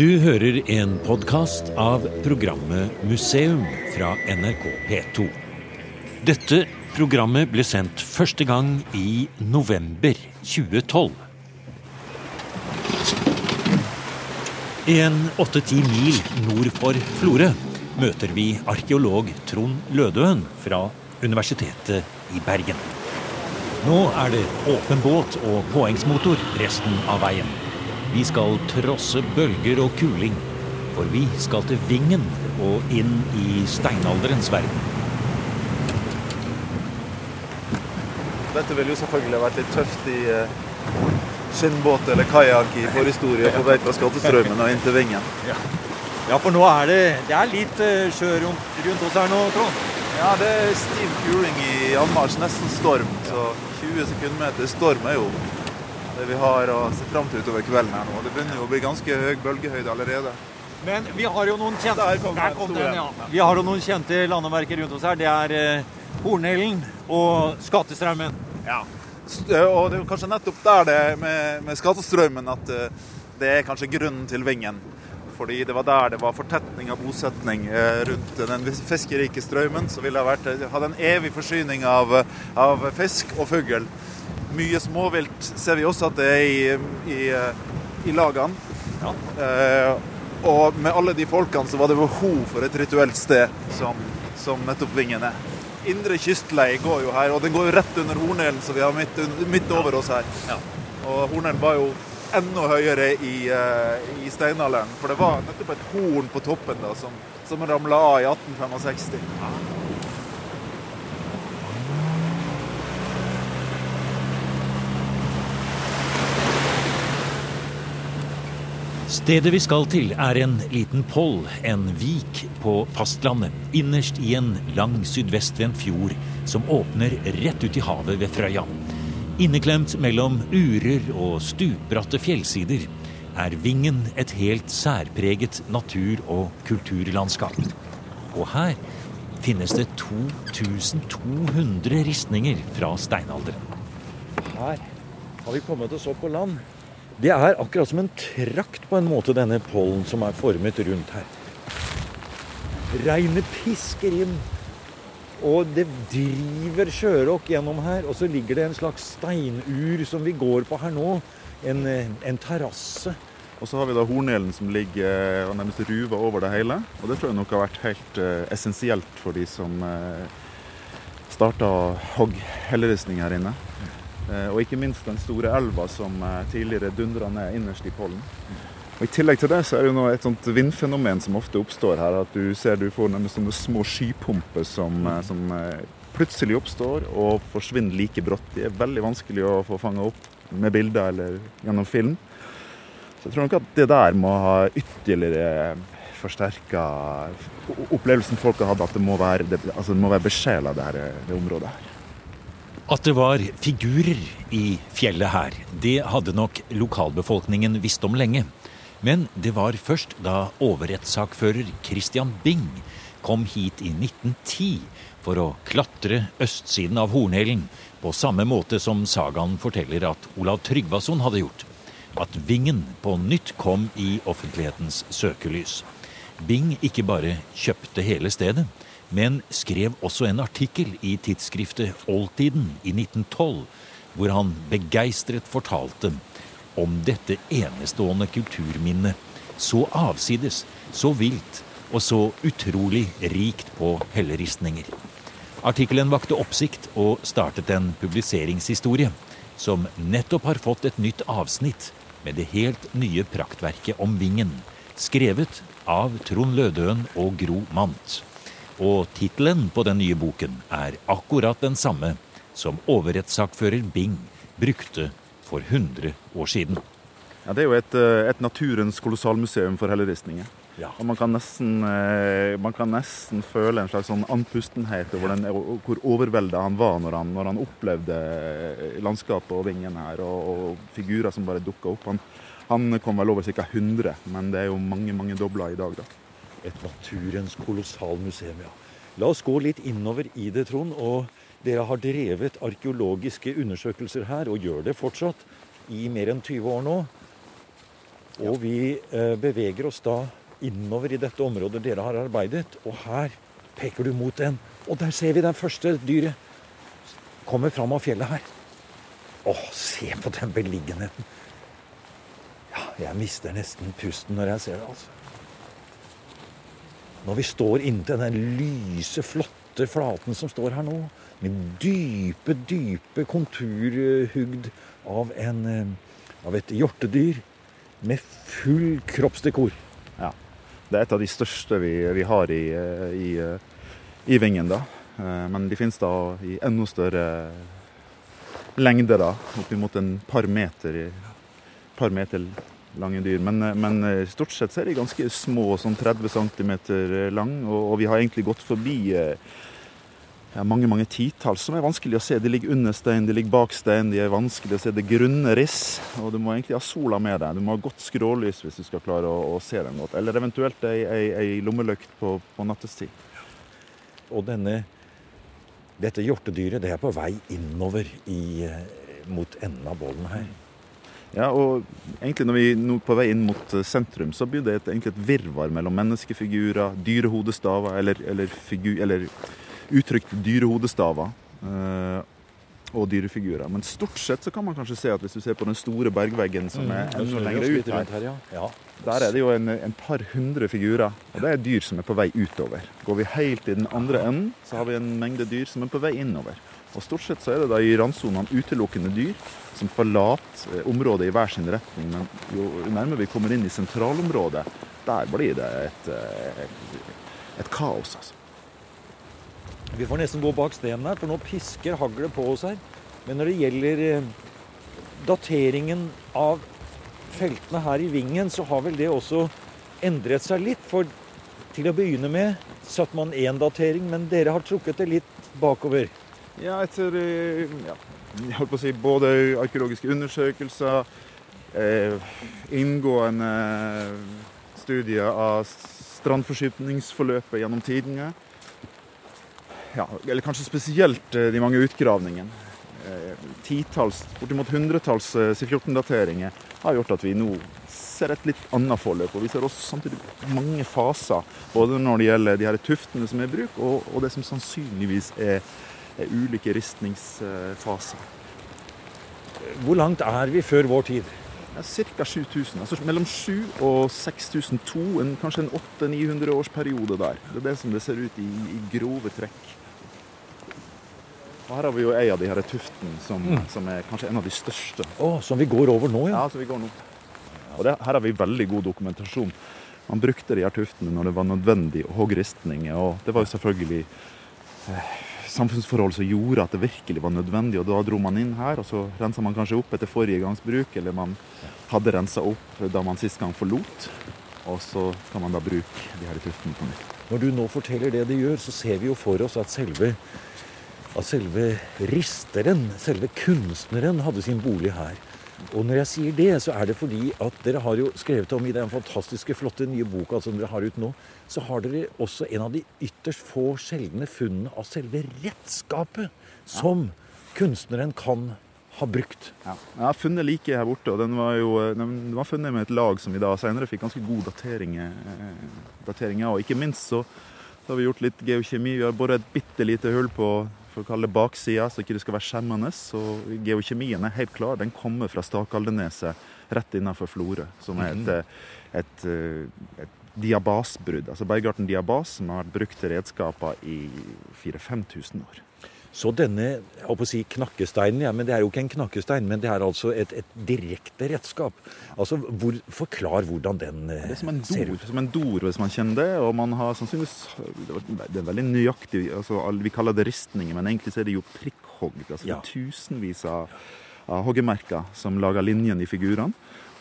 Du hører en podkast av programmet Museum fra NRK P2. Dette programmet ble sendt første gang i november 2012. En åtte-ti mil nord for Florø møter vi arkeolog Trond Lødøen fra Universitetet i Bergen. Nå er det åpen båt og påhengsmotor resten av veien. Vi skal trosse bølger og kuling, for vi skal til Vingen og inn i steinalderens verden. Dette ville jo selvfølgelig vært litt tøft i eh, skinnbåt eller kajakk i forhistorie på vei fra Skattestrømmen og inn til Vingen. Ja, for nå er det, det er litt uh, sjø rundt, rundt oss her nå, Trond. Ja, det er stiv kuling i anmarsj, nesten storm. Så 20 sekundmeter storm er jo det vi har å se fram til utover kvelden her nå. Det begynner jo å bli ganske høy bølgehøyde allerede. Men vi har jo noen kjente den ja. Vi har jo noen kjente landemerker rundt oss her. Det er uh, Hornellen og Skattestraumen. Ja. Eh, Og det er kanskje nettopp der det med, med Skatestraumen at eh, det er kanskje grunnen til Vingen. Fordi det var der det var fortetning av bosetning eh, rundt den fiskerike strømmen. Så ville det vært, hadde en evig forsyning av, av fisk og fugl. Mye småvilt ser vi også at det er i, i, eh, i lagene. Ja. Eh, og med alle de folkene så var det behov for et rituelt sted som, som nettopp Vingen er. Indre kystlei går jo her, og den går jo rett under Hornelen, som vi har midt, midt over oss her. Ja. Og Hornelen var jo enda høyere i, uh, i steinalderen, for det var nettopp et horn på toppen da, som, som ramla av i 1865. Stedet vi skal til er en liten poll, en vik på fastlandet, innerst i en lang sydvestvendt fjord som åpner rett ut i havet ved Frøya. Inneklemt mellom urer og stupbratte fjellsider er Vingen et helt særpreget natur- og kulturlandskap. Og her finnes det 2200 ristninger fra steinalderen. Her har vi kommet oss opp på land. Det er akkurat som en trakt på en måte, denne pollen som er formet rundt her. Regnet pisker inn, og det driver sjøråk gjennom her. Og så ligger det en slags steinur som vi går på her nå. En, eh, en terrasse. Og så har vi da Hornelen som ligger og nærmest ruver over det hele. Og det tror jeg nok har vært helt uh, essensielt for de som uh, starta helleristning her inne. Eh, og ikke minst den store elva som eh, tidligere dundra ned innerst i pollen. Og I tillegg til det så er det jo nå et sånt vindfenomen som ofte oppstår her. At du ser du får nemlig sånne små skypumper som, eh, som eh, plutselig oppstår og forsvinner like brått. De er veldig vanskelig å få fanga opp med bilder eller gjennom film. Så jeg tror nok at det der må ha ytterligere forsterka opplevelsen folk har hatt, at det må være, det, altså det må være besjela, det, her, det området her. At det var figurer i fjellet her, det hadde nok lokalbefolkningen visst om lenge. Men det var først da overrettssakfører Christian Bing kom hit i 1910 for å klatre østsiden av Hornhælen, på samme måte som sagaen forteller at Olav Tryggvason hadde gjort, at Vingen på nytt kom i offentlighetens søkelys. Bing ikke bare kjøpte hele stedet, men skrev også en artikkel i tidsskriftet Oldtiden i 1912, hvor han begeistret fortalte om dette enestående kulturminnet, så avsides, så vilt og så utrolig rikt på helleristninger. Artikkelen vakte oppsikt og startet en publiseringshistorie, som nettopp har fått et nytt avsnitt med det helt nye praktverket om Vingen, skrevet av Trond Lødøen og Gro Mant. Og tittelen på den nye boken er akkurat den samme som overrettssakfører Bing brukte for 100 år siden. Ja, det er jo et, eh, et naturens kolossalmuseum for helleristninger. Ja. Og man kan, nesten, eh, man kan nesten føle en slags sånn andpustenhet over den, hvor overvelda han var når han, når han opplevde eh, landskapet og vingen her, og, og figurer som bare dukka opp. Han, han kom vel over ca. 100, men det er jo mange mange dobla i dag. da. Et naturens kolossalmuseum, ja. La oss gå litt innover i det, Trond. Og dere har drevet arkeologiske undersøkelser her, og gjør det fortsatt, i mer enn 20 år nå. Og vi eh, beveger oss da innover i dette området dere har arbeidet. Og her peker du mot en. Og der ser vi den første dyret. Kommer fram av fjellet her. Å, se på den beliggenheten. Ja, jeg mister nesten pusten når jeg ser det, altså. Når vi står inntil den lyse, flotte flaten som står her nå, med dype, dype konturhugd av, en, eh, av et hjortedyr med full kroppsdekor. Ja. Det er et av de største vi, vi har i, eh, i, eh, i Vingen, da. Men de finnes da i enda større lengde, da. Oppimot en par meter, par meter lange dyr. Men, men, stort sett så er de ganske små, sånn 30 cm lang. Og, og, vi har egentlig gått forbi ja, mange mange titalls som er vanskelig å se. De ligger under stein, de ligger bak stein, de er vanskelig å se. Det er grunne riss. Og du må egentlig ha sola med deg. Du må ha godt skrålys hvis du skal klare å, å se dem godt. Eller eventuelt ei, ei, ei lommelykt på, på nattestid. Og denne, dette hjortedyret det er på vei innover i, mot enden av bollen her. Ja, og egentlig når vi er på vei inn mot sentrum, så blir det et, egentlig et virvar mellom menneskefigurer, dyrehodestaver eller, eller, figur, eller uttrykt dyrehodestaver eh, og dyrefigurer. Men stort sett så kan man kanskje se at hvis du ser på den store bergveggen som er mm, enda lenger ut her, ja. der er det jo en, en, par hundre figurer. Og det er dyr som er på vei utover. Går vi helt i den andre enden, så har vi en mengde dyr som er på vei innover. Og Stort sett så er det da i randsonene utelukkende dyr som forlater eh, området i hver sin retning. Men jo nærmere vi kommer inn i sentralområdet, der blir det et, et, eh, et kaos. altså. Vi får nesten gå bak stenen her, for nå pisker haglet på oss her. Men når det gjelder eh, dateringen av feltene her i Vingen, så har vel det også endret seg litt. For til å begynne med satte man én datering, men dere har trukket det litt bakover. Ja, etter eh, ja, jeg holdt på å si både arkeologiske undersøkelser, eh, inngående studier av strandforskypningsforløpet gjennom tidene ja, eller kanskje spesielt eh, de mange utgravningene. Eh, titalls, bortimot hundretalls eh, C14-dateringer har gjort at vi nå ser et litt annet forløp. Og vi ser også samtidig mange faser, både når det gjelder de her tuftene som er i bruk, og, og det som sannsynligvis er ulike ristningsfaser. Hvor langt er vi før vår tid? Ja, Ca. 7000. Altså mellom 7000 og 6002. En, kanskje en 800-900 års periode der. Det er det som det ser ut i, i grove trekk. Og her har vi jo ei av de her tuftene som, mm. som, er kanskje en av de største. Oh, som vi går over nå, ja? Ja, som vi går nå. Og det, her har vi veldig god dokumentasjon. Man brukte de her tuftene når det var nødvendig å hogge ristninger. Og det var jo selvfølgelig eh, samfunnsforhold som gjorde at det virkelig var nødvendig. Og da dro man inn her, og så rensa man kanskje opp etter forrige gangs bruk, eller man hadde rensa opp da man sist gang forlot. Og så kan man da bruke de her tuftene på nytt. Når du nå forteller det de gjør, så ser vi jo for oss at selve at selve risteren, selve kunstneren, hadde sin bolig her. Og når jeg sier det, så er det fordi at dere har jo skrevet om i den fantastiske, flotte nye boka som dere har ut nå, så har dere også en av de ytterst få sjeldne funnene av selve redskapet som kunstneren kan ha brukt. Ja. Jeg har funnet like her borte, og den var jo den var funnet med et lag som vi da senere fikk ganske god datering, eh, datering av. Og ikke minst så, så, har vi gjort litt geokjemi. Vi har boret et bitte lite hull på for å kalle det baksida, så ikke det skal være skjemmende. Så geokjemien er helt klar. Den kommer fra Stakaldeneset rett innenfor Florø, som er et, mhm. et, et, et diabasbrudd. Altså bergarten diabas som har vært brukt til redskaper i 4000-5000 år. Så denne jeg håper å si knakkesteinen, ja, men det er jo ikke en knakkestein, men det er altså et, et direkte redskap. Altså, hvor, Forklar hvordan den ser ut. Det er som en dor, som en dor, hvis man kjenner det. Og man har sannsynligvis Det er veldig nøyaktig altså, Vi kaller det ristninger, men egentlig så er det jo prikkhogg. Altså ja. tusenvis av, av hoggemerker som lager linjen i figurene.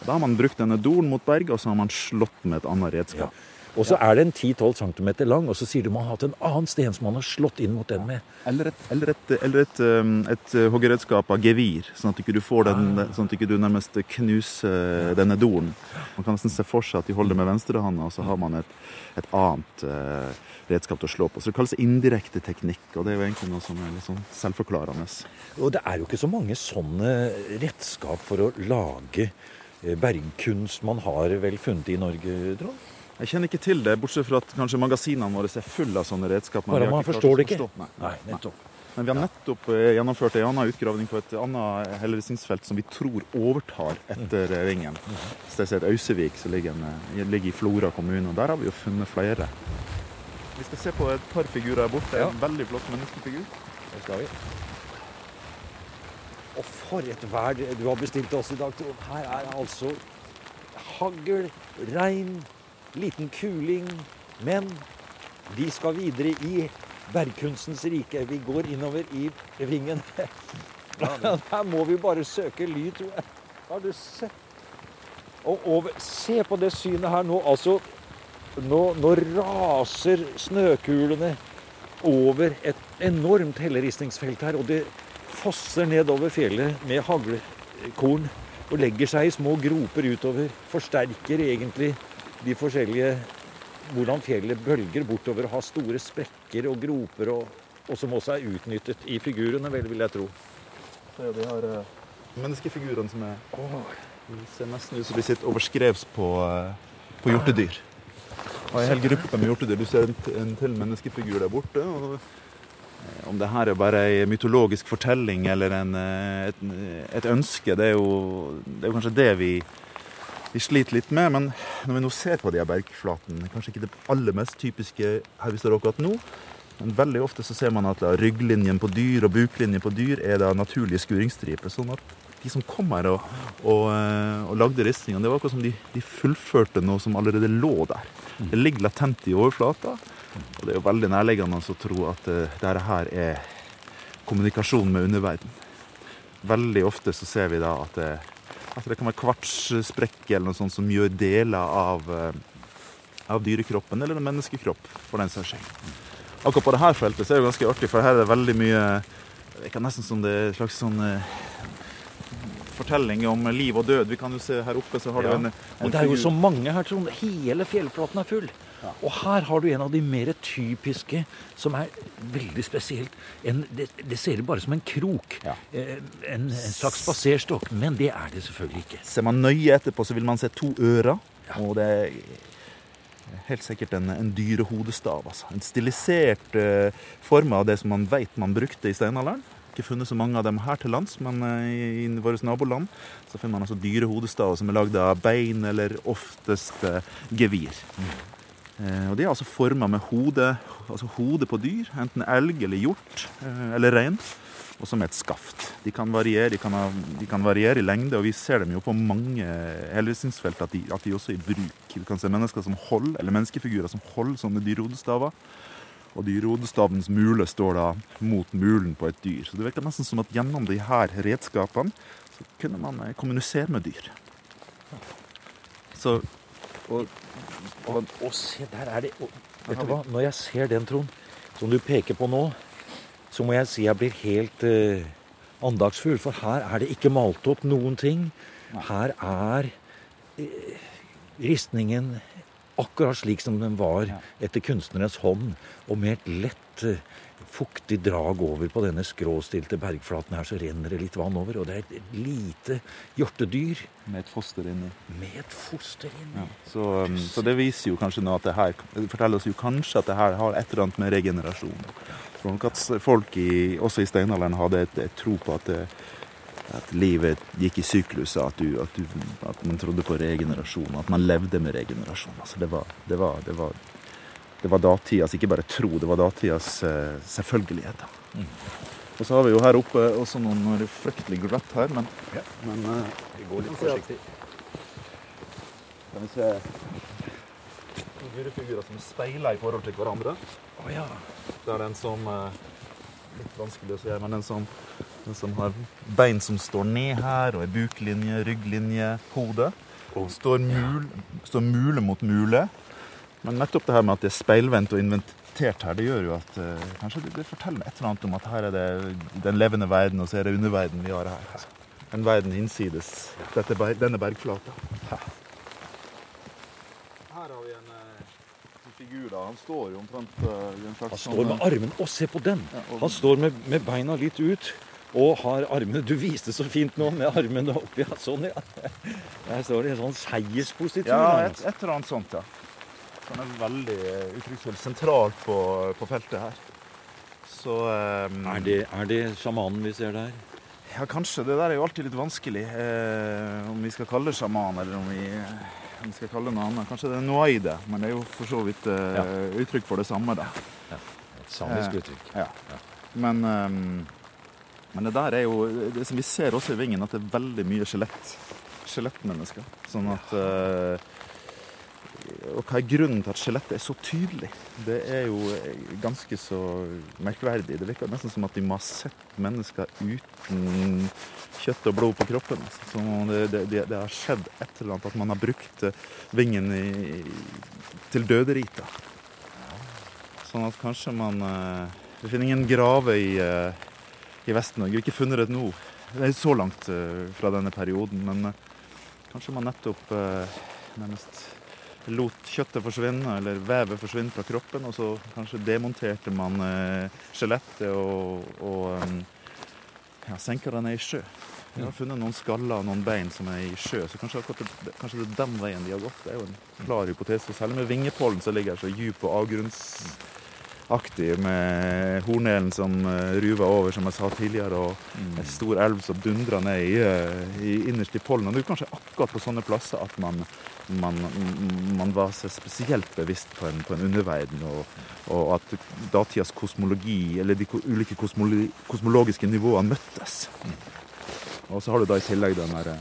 Da har man brukt denne doren mot berget, og så har man slått med et annet redskap. Ja. Og så er den 10-12 cm lang, og så sier du man har hatt en annen sten som man har slått inn mot den med. Eller et, eller et, eller et, um, et uh, hoggeredskap av gevir, sånn at du får den, ah. sånn at ikke du nærmest knuser denne doren. Man kan nesten se for seg at de holder med venstrehånda, og så har man et, et annet uh, redskap til å slå på. Så det kalles indirekte teknikk, og det er jo egentlig noe som er litt sånn selvforklarende. Og det er jo ikke så mange sånne redskap for å lage eh, bergkunst man har vel funnet i Norge, Trond? Jeg kjenner ikke til det, bortsett fra at kanskje magasinene våre er fulle av sånne redskap. men Bare man forstår det ikke. forstå. Nei. Nei, nettopp. Men vi har nettopp eh, gjennomført en annen utgravning på et annet helleristningsfelt som vi tror overtar etter eh, ringen. Stedet Ausevik, som ligger, en, eh, ligger i Flora kommune. og Der har vi jo funnet flere. Vi skal se på et par figurer her borte. En veldig flott menneskefigur. Det skal vi. Og for et vær du har bestilt oss i dag, Trond. Her er altså hagl, regn, liten kuling. Men vi skal videre i bergkunstens rike. Vi går innover i ringen. Her må vi bare søke ly, tror jeg. Har du sett? Og over, se på det synet her nå. Altså, nå, nå raser snøkulene over et enormt helleristningsfelt her, og det fosser nedover fjellet med haglekorn og legger seg i små groper utover. Forsterker egentlig de forskjellige hvordan fjellet bølger bortover og har store sprekker og groper, og, og som også er utnyttet i figurene, vel, vil jeg tro. Ja, de har uh, menneskefigurene som er De ser nesten ut som de sitter overskrevs på, uh, på hjortedyr. Og en hel gruppe med hjortedyr. Du ser en, en til menneskefigur der borte. Og eh, om det her er bare ei mytologisk fortelling eller en, eh, et, et ønske, det er, jo, det er jo kanskje det vi, vi sliter litt med. Men når vi nå ser på de her bergflatene, kanskje ikke det aller mest typiske her vi står akkurat nå, men veldig ofte så ser man at rygglinjen på dyr og buklinjen på dyr er da naturlige skuringsstriper. Sånn at de som kom her og, og, eh, og lagde ristningene, det var akkurat som de, de fullførte noe som allerede lå der. Det ligger latent i overflata, og det er jo veldig nærliggende å tro at uh, dette her er kommunikasjon med underverden. Veldig ofte så ser vi da at det, at det kan være kvartssprekker eller noe sånt som gjør deler av, eh, av dyrekroppen, eller en menneskekropp, for den saks skyld. Akkurat på dette feltet så er det ganske artig, for her er det veldig mye Det kan nesten som det er et slags sånn eh, fortelling om liv og død. Vi kan jo se her oppe, så har Ja. du en, en det er jo så mange her, Trond. Hele fjellflaten er full. Og her har du en av de mer typiske, som er veldig spesielt. En, det, det ser ut bare som en krok. Ja. Eh, En, en slags spaserstokk. Men det er det selvfølgelig ikke. Ser man nøye etterpå, så vil man se to ører. Og det er helt sikkert en, en dyrehodestav. Altså. En stilisert uh, form av det som man vet man brukte i steinalderen. Ikke funnet så mange av dem her til lands, men eh, i, i våre naboland så finner man altså dyrehodestaver som er lagd av bein eller oftest eh, gevir. Eh, og De er altså forma med hode, altså hode på dyr, enten elg eller hjort eller rein, og som et skaft. De kan, variere, de, kan ha, de kan variere i lengde, og vi ser dem jo på mange helvisningsfelt at, de- at de også er i bruk. Du kan se mennesker som holder, eller menneskefigurer som holder sånne dyrehodestaver. Og dyrehodestavens mule står da mot mulen på et dyr. Så det virker nesten som at gjennom de her redskapene så kunne man eh, kommunisere med dyr. Så og, Og, og se, der er det og, Vet du hva, når jeg ser den, Trond, som du peker på nå, så må jeg si jeg blir helt eh, andagsfull. For her er det ikke malt opp noen ting. Her er eh, ristningen akkurat slik som den var etter kunstnerens hånd, og med et lett eh, fuktig drag over på denne skråstilte bergflaten her, så renner det litt vann over. Og det er et lite hjortedyr med et foster inni. med et foster inni. Så, um, så det viser jo kanskje nå at det her Det forteller oss jo kanskje at det her har et eller annet med regenerasjon. Jeg tror nok at folk i, også i steinalderen hadde et, et tro på at, det, at livet gikk i sykluser, at, du, at, du, at man trodde på regenerasjon, at man levde med regenerasjon. Altså det var, det var, det var, det var datidas ikke bare tro, det var datidas uh, selvfølgelighet. Mm. Og så har vi jo her oppe også noen, noen fryktelig glatt her, men, men uh, Vi går litt forsiktig. kan vi se noen dyrefigurer som speiler i forhold til hverandre. Oh, ja. Det er den som uh, Litt vanskelig å se, men den som, som har bein som står ned her, og er buklinje, rygglinje, hode. Står, mul, står mule mot mule. Men nettopp det her med at det er speilvendt og inventert her, det gjør jo at uh, kanskje det, det forteller et eller annet om at her er det den levende verden, og så er det underverden vi har her. En verden innsides dette, denne bergflata. Her har vi en, eh, en figur. da. Han står jo omtrent uh, i en slags Han står med armen Å, se på den! Og- Han står med, med beina litt ut Og har armene Du viste så fint nå med armene oppi. Ja, sånn, ja. Der står det en sånn seierspositur. Ja, et, et eller annet sånt, ja. Han er veldig eh, uttrykksfull sentralt på, på feltet her. Så um, er, det, er det sjamanen vi ser der? Ja, kanskje. Det der er jo alltid litt vanskelig. Eh, om vi skal kalle det sjaman, eller om vi, om vi skal kalle det noe annet. Kanskje det er noaide, men det er jo for så vidt eh, Ja. uttrykk for det samme, da. Ja. Et samisk Eh, uttrykk. Ja. Men, ehm, men det der er jo det som Vi ser også i Vingen at det er veldig mye skjelett. Skjelettmennesker. Sånn at eh, Og hva er grunnen til at skjelettet er så tydelig? Det er jo ganske så merkverdig. Det virker nesten som at de må ha sett mennesker uten kjøtt og blod på kroppen. Altså. Som om det, det, det, har skjedd et eller annet, at man har brukt eh, vingen i, til døderita. Sånn at kanskje man Det finner ingen grave i, eh, i Vest-Norge. Ikke funnet det nå. Det er så langt eh, fra denne perioden, men eh, kanskje man nettopp eh, nærmest lot kjøttet forsvinne, eller vevet forsvinne fra kroppen, og så kanskje demonterte man skjelettet og, og eh, ja, senka det ned i sjø. Vi har funnet noen skaller og noen bein som er i sjø, så kanskje, det, kanskje det er den veien de har gått. Det er jo en klar hypotese. Særlig med vingepollen som ligger så dyp og avgrunnsaktig, med hornelen som eh, ruver over, som jeg sa tidligere, og en stor elv som dundrer ned i, eh, i innerst i pollen. Og det er kanskje akkurat på sånne plasser at man, man, man var seg spesielt bevisst på en, på en underverden, og, og at datidas kosmologi, eller de ulike kosmolo kosmologiske nivåene møttes. Og så har du da i tillegg den der,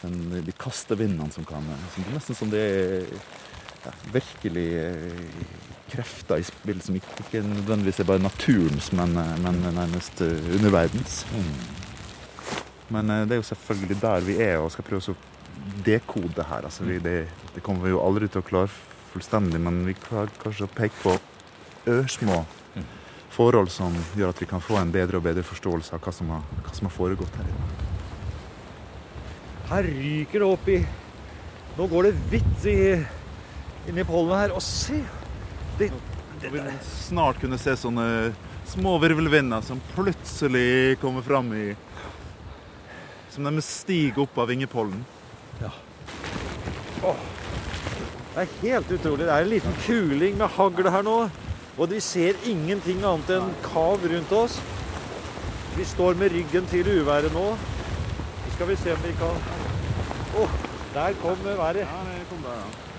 den, de kastevindene som kan som, Nesten som det er ja, virkelig eh, krefter i spill som ikke, ikke nødvendigvis er bare naturens, men, eh, men nærmest eh, underverdens. Men eh, det er jo selvfølgelig der vi er og skal prøve å dekode her. Altså, vi, det, det kommer vi jo aldri til å klare fullstendig, men vi klarer kanskje å peke på ørsmå forhold som gjør at vi kan få en bedre og bedre forståelse av hva som har, hva som har foregått her inne. Her ryker det opp i Nå går det hvitt i, inni pollen her. Og se! Det, Vi vil snart kunne se sånne små virvelvinder som plutselig kommer fram i Som de stiger opp av vingepollen. det er helt utrolig. Det er en liten kuling med hagl her nå. Og vi ser ingenting annet enn kav rundt oss. Vi står med ryggen til uværet nå. Så skal vi se om vi kan Å, der kom været. Ja, det kom der, ja.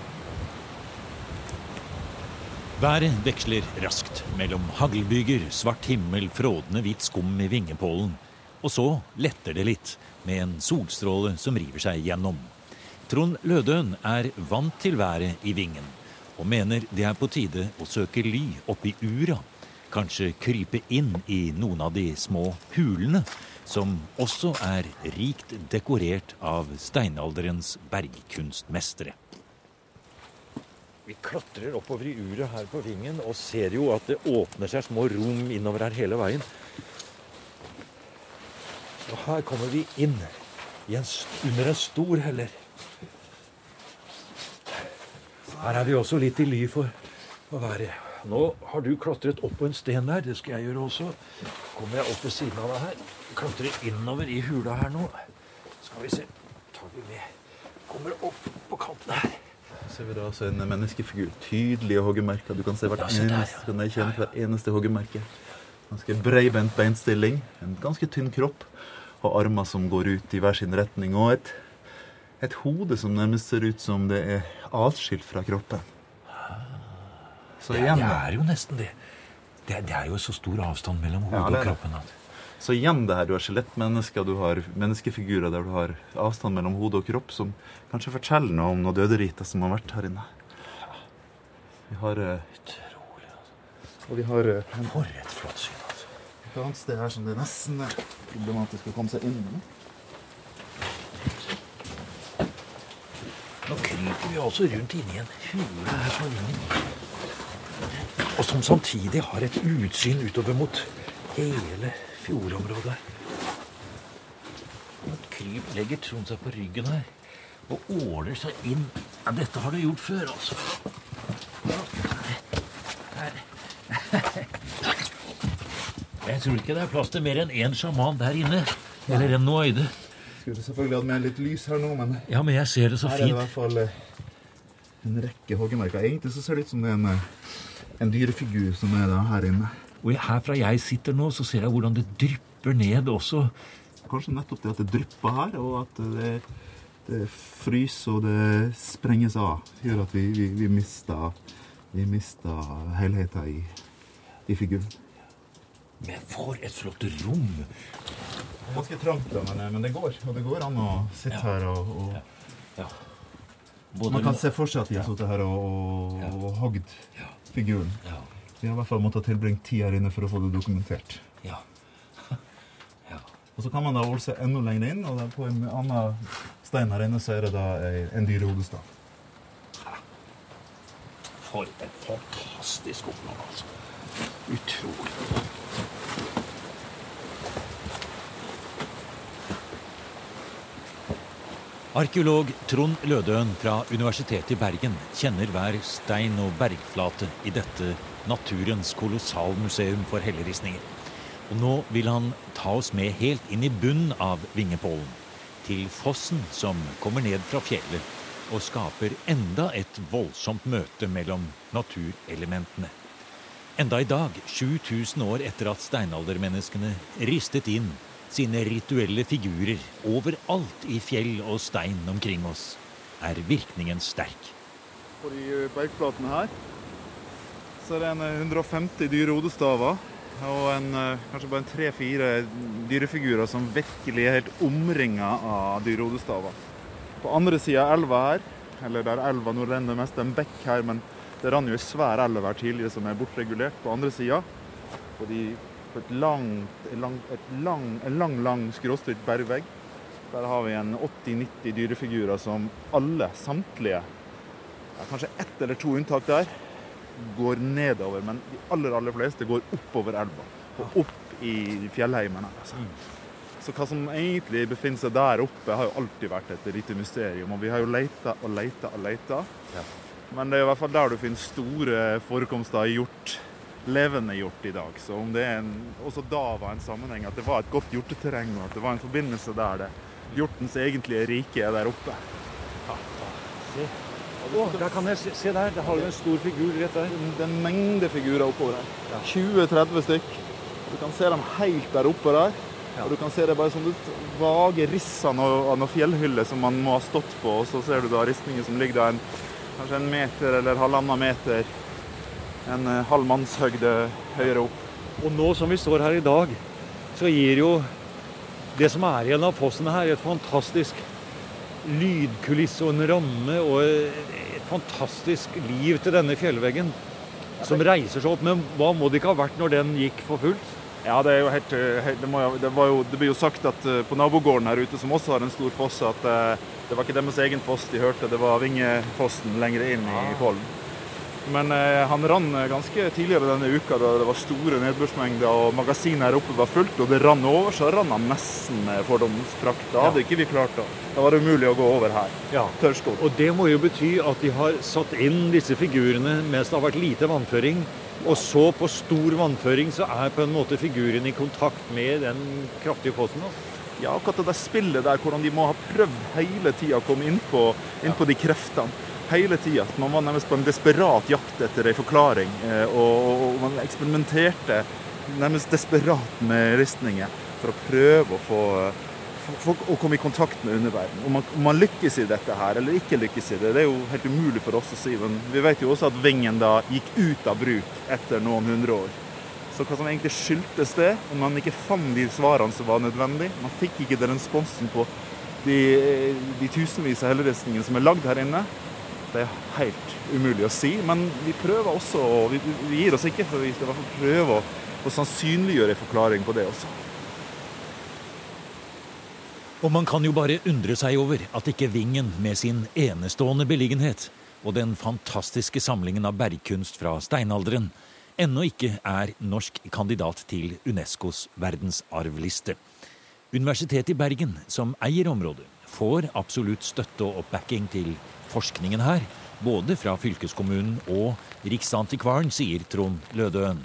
Været veksler raskt mellom haglbyger, svart himmel, frådende hvitt skum i vingepollen. Og så letter det litt, med en solstråle som river seg gjennom. Trond Lødøen er vant til været i vingen, og mener det er på tide å søke ly oppi ura. Kanskje krype inn i noen av de små hulene, som også er rikt dekorert av steinalderens bergkunstmestere. Vi klatrer oppover i uret her på vingen og ser jo at det åpner seg små rom innover her hele veien. Og her kommer vi inn en, under en stor heller. Her er vi også litt i ly for å være. Nå har du klatret opp på en sten der. Det skal jeg gjøre også. Kommer jeg opp ved siden av deg her. Klatrer innover i hula her nå. Skal vi se. Tar vi med. Kommer opp på kanten her. Ser vi da altså en menneskefigur. Tydelige hoggemerker. Du kan se hvert der, ja. eneste, kan kjenne hvert eneste hoggemerke. Ganske breibent beinstilling, en ganske tynn kropp og armer som går ut i hver sin retning. Og et, et hode som nærmest ser ut som det er atskilt fra kroppen. Så Det, er, det er jo nesten det. det. Det er jo så stor avstand mellom hodet Ja, og kroppen. At. Så igjen det her, du har skjelettmennesker, du har menneskefigurer der du har avstand mellom hode og kropp, som kanskje forteller noe om noe døderiter som har vært her inne. Vi har eh, Utrolig. Altså. Og vi har eh, en For et flott syn. Altså. Et annet sted her som det nesten er problematisk å komme seg inn i. Nå kryper vi altså rundt inni en hule her på vingen. Og som samtidig har et utsyn utover mot hele fjordområdet. Et kryp, legger Trond seg på ryggen her og åler seg inn. Ja, dette har du gjort før, altså. Jeg tror ikke det er plass til mer enn én sjaman der inne. Eller en noaide. Skulle selvfølgelig hatt med litt lys her nå, men Ja, men jeg ser det så her er det i hvert fall eh, en rekke hoggemerker. Egentlig så ser det ut som det er en, eh, en dyrefigur som er her inne. Og herfra jeg sitter nå, så ser jeg hvordan det drypper ned også. Kanskje nettopp det at det drypper her, og at det, det fryser og det sprenges av, gjør at vi, vi, vi mister, vi mister helheten i, i figuren. Men for et flott rom! Ganske trangt, men, men det går. Og det går an å sitte her og, og Ja. Både Man kan se for seg at de har sittet her og, og, og hogd figuren. Ja. De har i hvert fall måttet tilbringe tid her inne for å få det dokumentert. Ja. ja. Og så kan man da olse enda lenger inn, og på en annen stein her inne så er det da en dyrehodestav. For et fantastisk oppnåelse. Utrolig. Arkeolog Trond Lødøen fra Universitetet i Bergen kjenner hver stein og bergflate i dette naturens kolossalmuseum for helleristninger. Og nå vil han ta oss med helt inn i bunnen av Vingepollen. Til fossen som kommer ned fra fjellet og skaper enda et voldsomt møte mellom naturelementene. Enda i dag, 7000 år etter at steinaldermenneskene ristet inn sine rituelle figurer overalt i fjell og stein omkring oss, er virkningen sterk. På de bergflatene her så er det en eh, 150 dyrehodestaver og en, eh, kanskje bare tre-fire dyrefigurer som virkelig er helt omringa av dyrehodestaver. På andre sida av elva her, eller der elva nå renner mest, en bekk her, men det rant jo ei svær elv her tidligere som er bortregulert. På andre sida, på, de- på et langt, et lang, en lang, lang skråstilt bergvegg, der har vi en 80-90 dyrefigurer som alle, samtlige, ja, kanskje ett eller to unntak der, går nedover. Men de aller, aller fleste går oppover elva og opp i fjellheimen. Altså. Så hva som egentlig befinner seg der oppe, har jo alltid vært et lite mysterium. Og vi har jo leita og leita og leita. Men det er i hvert fall der du finner store forekomster av hjort. Levende hjort i dag. Så om det er en, også da var en sammenheng at det var et godt hjorteterreng, og at det var en forbindelse der det hjortens egentlige rike er der oppe. Å, der kan jeg se, se der. Der har du en stor figur rett der. Det er en mengde figurer oppover her. 20-30 stykk. Du kan se dem helt der oppe der. Og du kan se det bare som du vage riss av noe, noe fjellhylle som man må ha stått på. Og så ser du da ristninger som ligger der en, kanskje en meter eller halvannen meter. En eh, halv mannshøyde høyere opp. Og nå som vi står her i dag, så gir jo det som er igjen av fossen her, et fantastisk lydkulisse og en ramme og et fantastisk liv til denne fjellveggen. Som reiser seg opp. Men hva må det ikke ha vært når den gikk for fullt? Ja, det er jo helt, eh, det, må, det, var jo, det blir jo sagt at eh, på nabogården her ute, som også har en stor foss, at eh, det var ikke deres egen foss de hørte, det var Vingefossen lenger inn i Pollen. Men eh, han rann ganske tidligere denne uka da det var store nedbørsmengder og magasinet her oppe var fullt, og det rann over, så rann han nesten med fordomsprakt. Da hadde ikke vi klart det. Da var det umulig å gå over her. Ja. Tørrskodd. Og det må jo bety at de har satt inn disse figurene mens det har vært lite vannføring. Og så på stor vannføring så er på en måte figuren i kontakt med den kraftige fossen. Ja, akkurat det der spillet der, hvordan de må ha prøvd hele tida å komme inn på, inn på de kreftene. Hele tida. Man var nærmest på en desperat jakt etter en forklaring. eh, Og, og, man eksperimenterte nærmest desperat med ristninger for å prøve å få for å komme i kontakt med underverdenen. Om om man lykkes i dette her, eller ikke lykkes i det, det er jo helt umulig for oss å si. Men vi vet jo også at Vingen da gikk ut av bruk etter noen hundre år. Så hva som egentlig skyldtes det, om man ikke fant de svarene som var nødvendig Man fikk ikke den responsen på de, de tusenvis av helleristningene som er lagd her inne. Det er helt umulig å si, men vi prøver også, og vi, vi gir oss ikke, for vi skal i hvert fall prøve å, å sannsynliggjøre en forklaring på det også. Og man kan jo bare undre seg over at ikke Vingen med sin enestående beliggenhet og den fantastiske samlingen av bergkunst fra steinalderen ennå ikke er norsk kandidat til Unescos verdensarvliste. Universitetet i Bergen, som eier området, får absolutt støtte og oppbacking til forskningen her, både fra fylkeskommunen og Riksantikvaren, sier Trond Lødøen.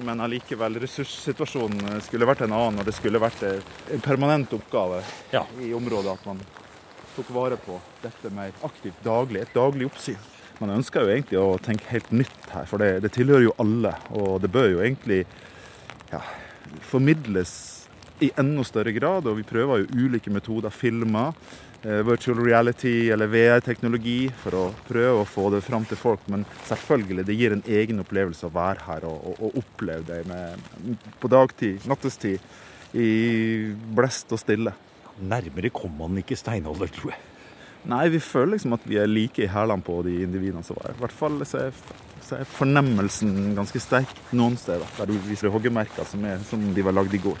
men allikevel ressurssituasjonen skulle vært en annen, og det skulle vært en permanent oppgave Ja. i området at man tok vare på dette mer aktivt daglig, et daglig oppsyn. Man ønsker jo egentlig å tenke helt nytt her, for det, det tilhører jo alle. Og det bør jo egentlig ja, formidles i enda større grad. Og vi prøver jo ulike metoder, filmer, eh, virtual reality eller VR-teknologi, for å prøve å få det fram til folk. Men selvfølgelig, det gir en egen opplevelse å være her og, og, og oppleve det med, på dagtid, nattestid, i blest og stille. Nærmere kommer man ikke steinalder, tror jeg. Nei, vi føler liksom at vi er like i hælene på de individene som var her. I hvert fall så er, så er fornemmelsen ganske sterk noen steder, der du viser hoggemerker som, er, som de var lagd i går.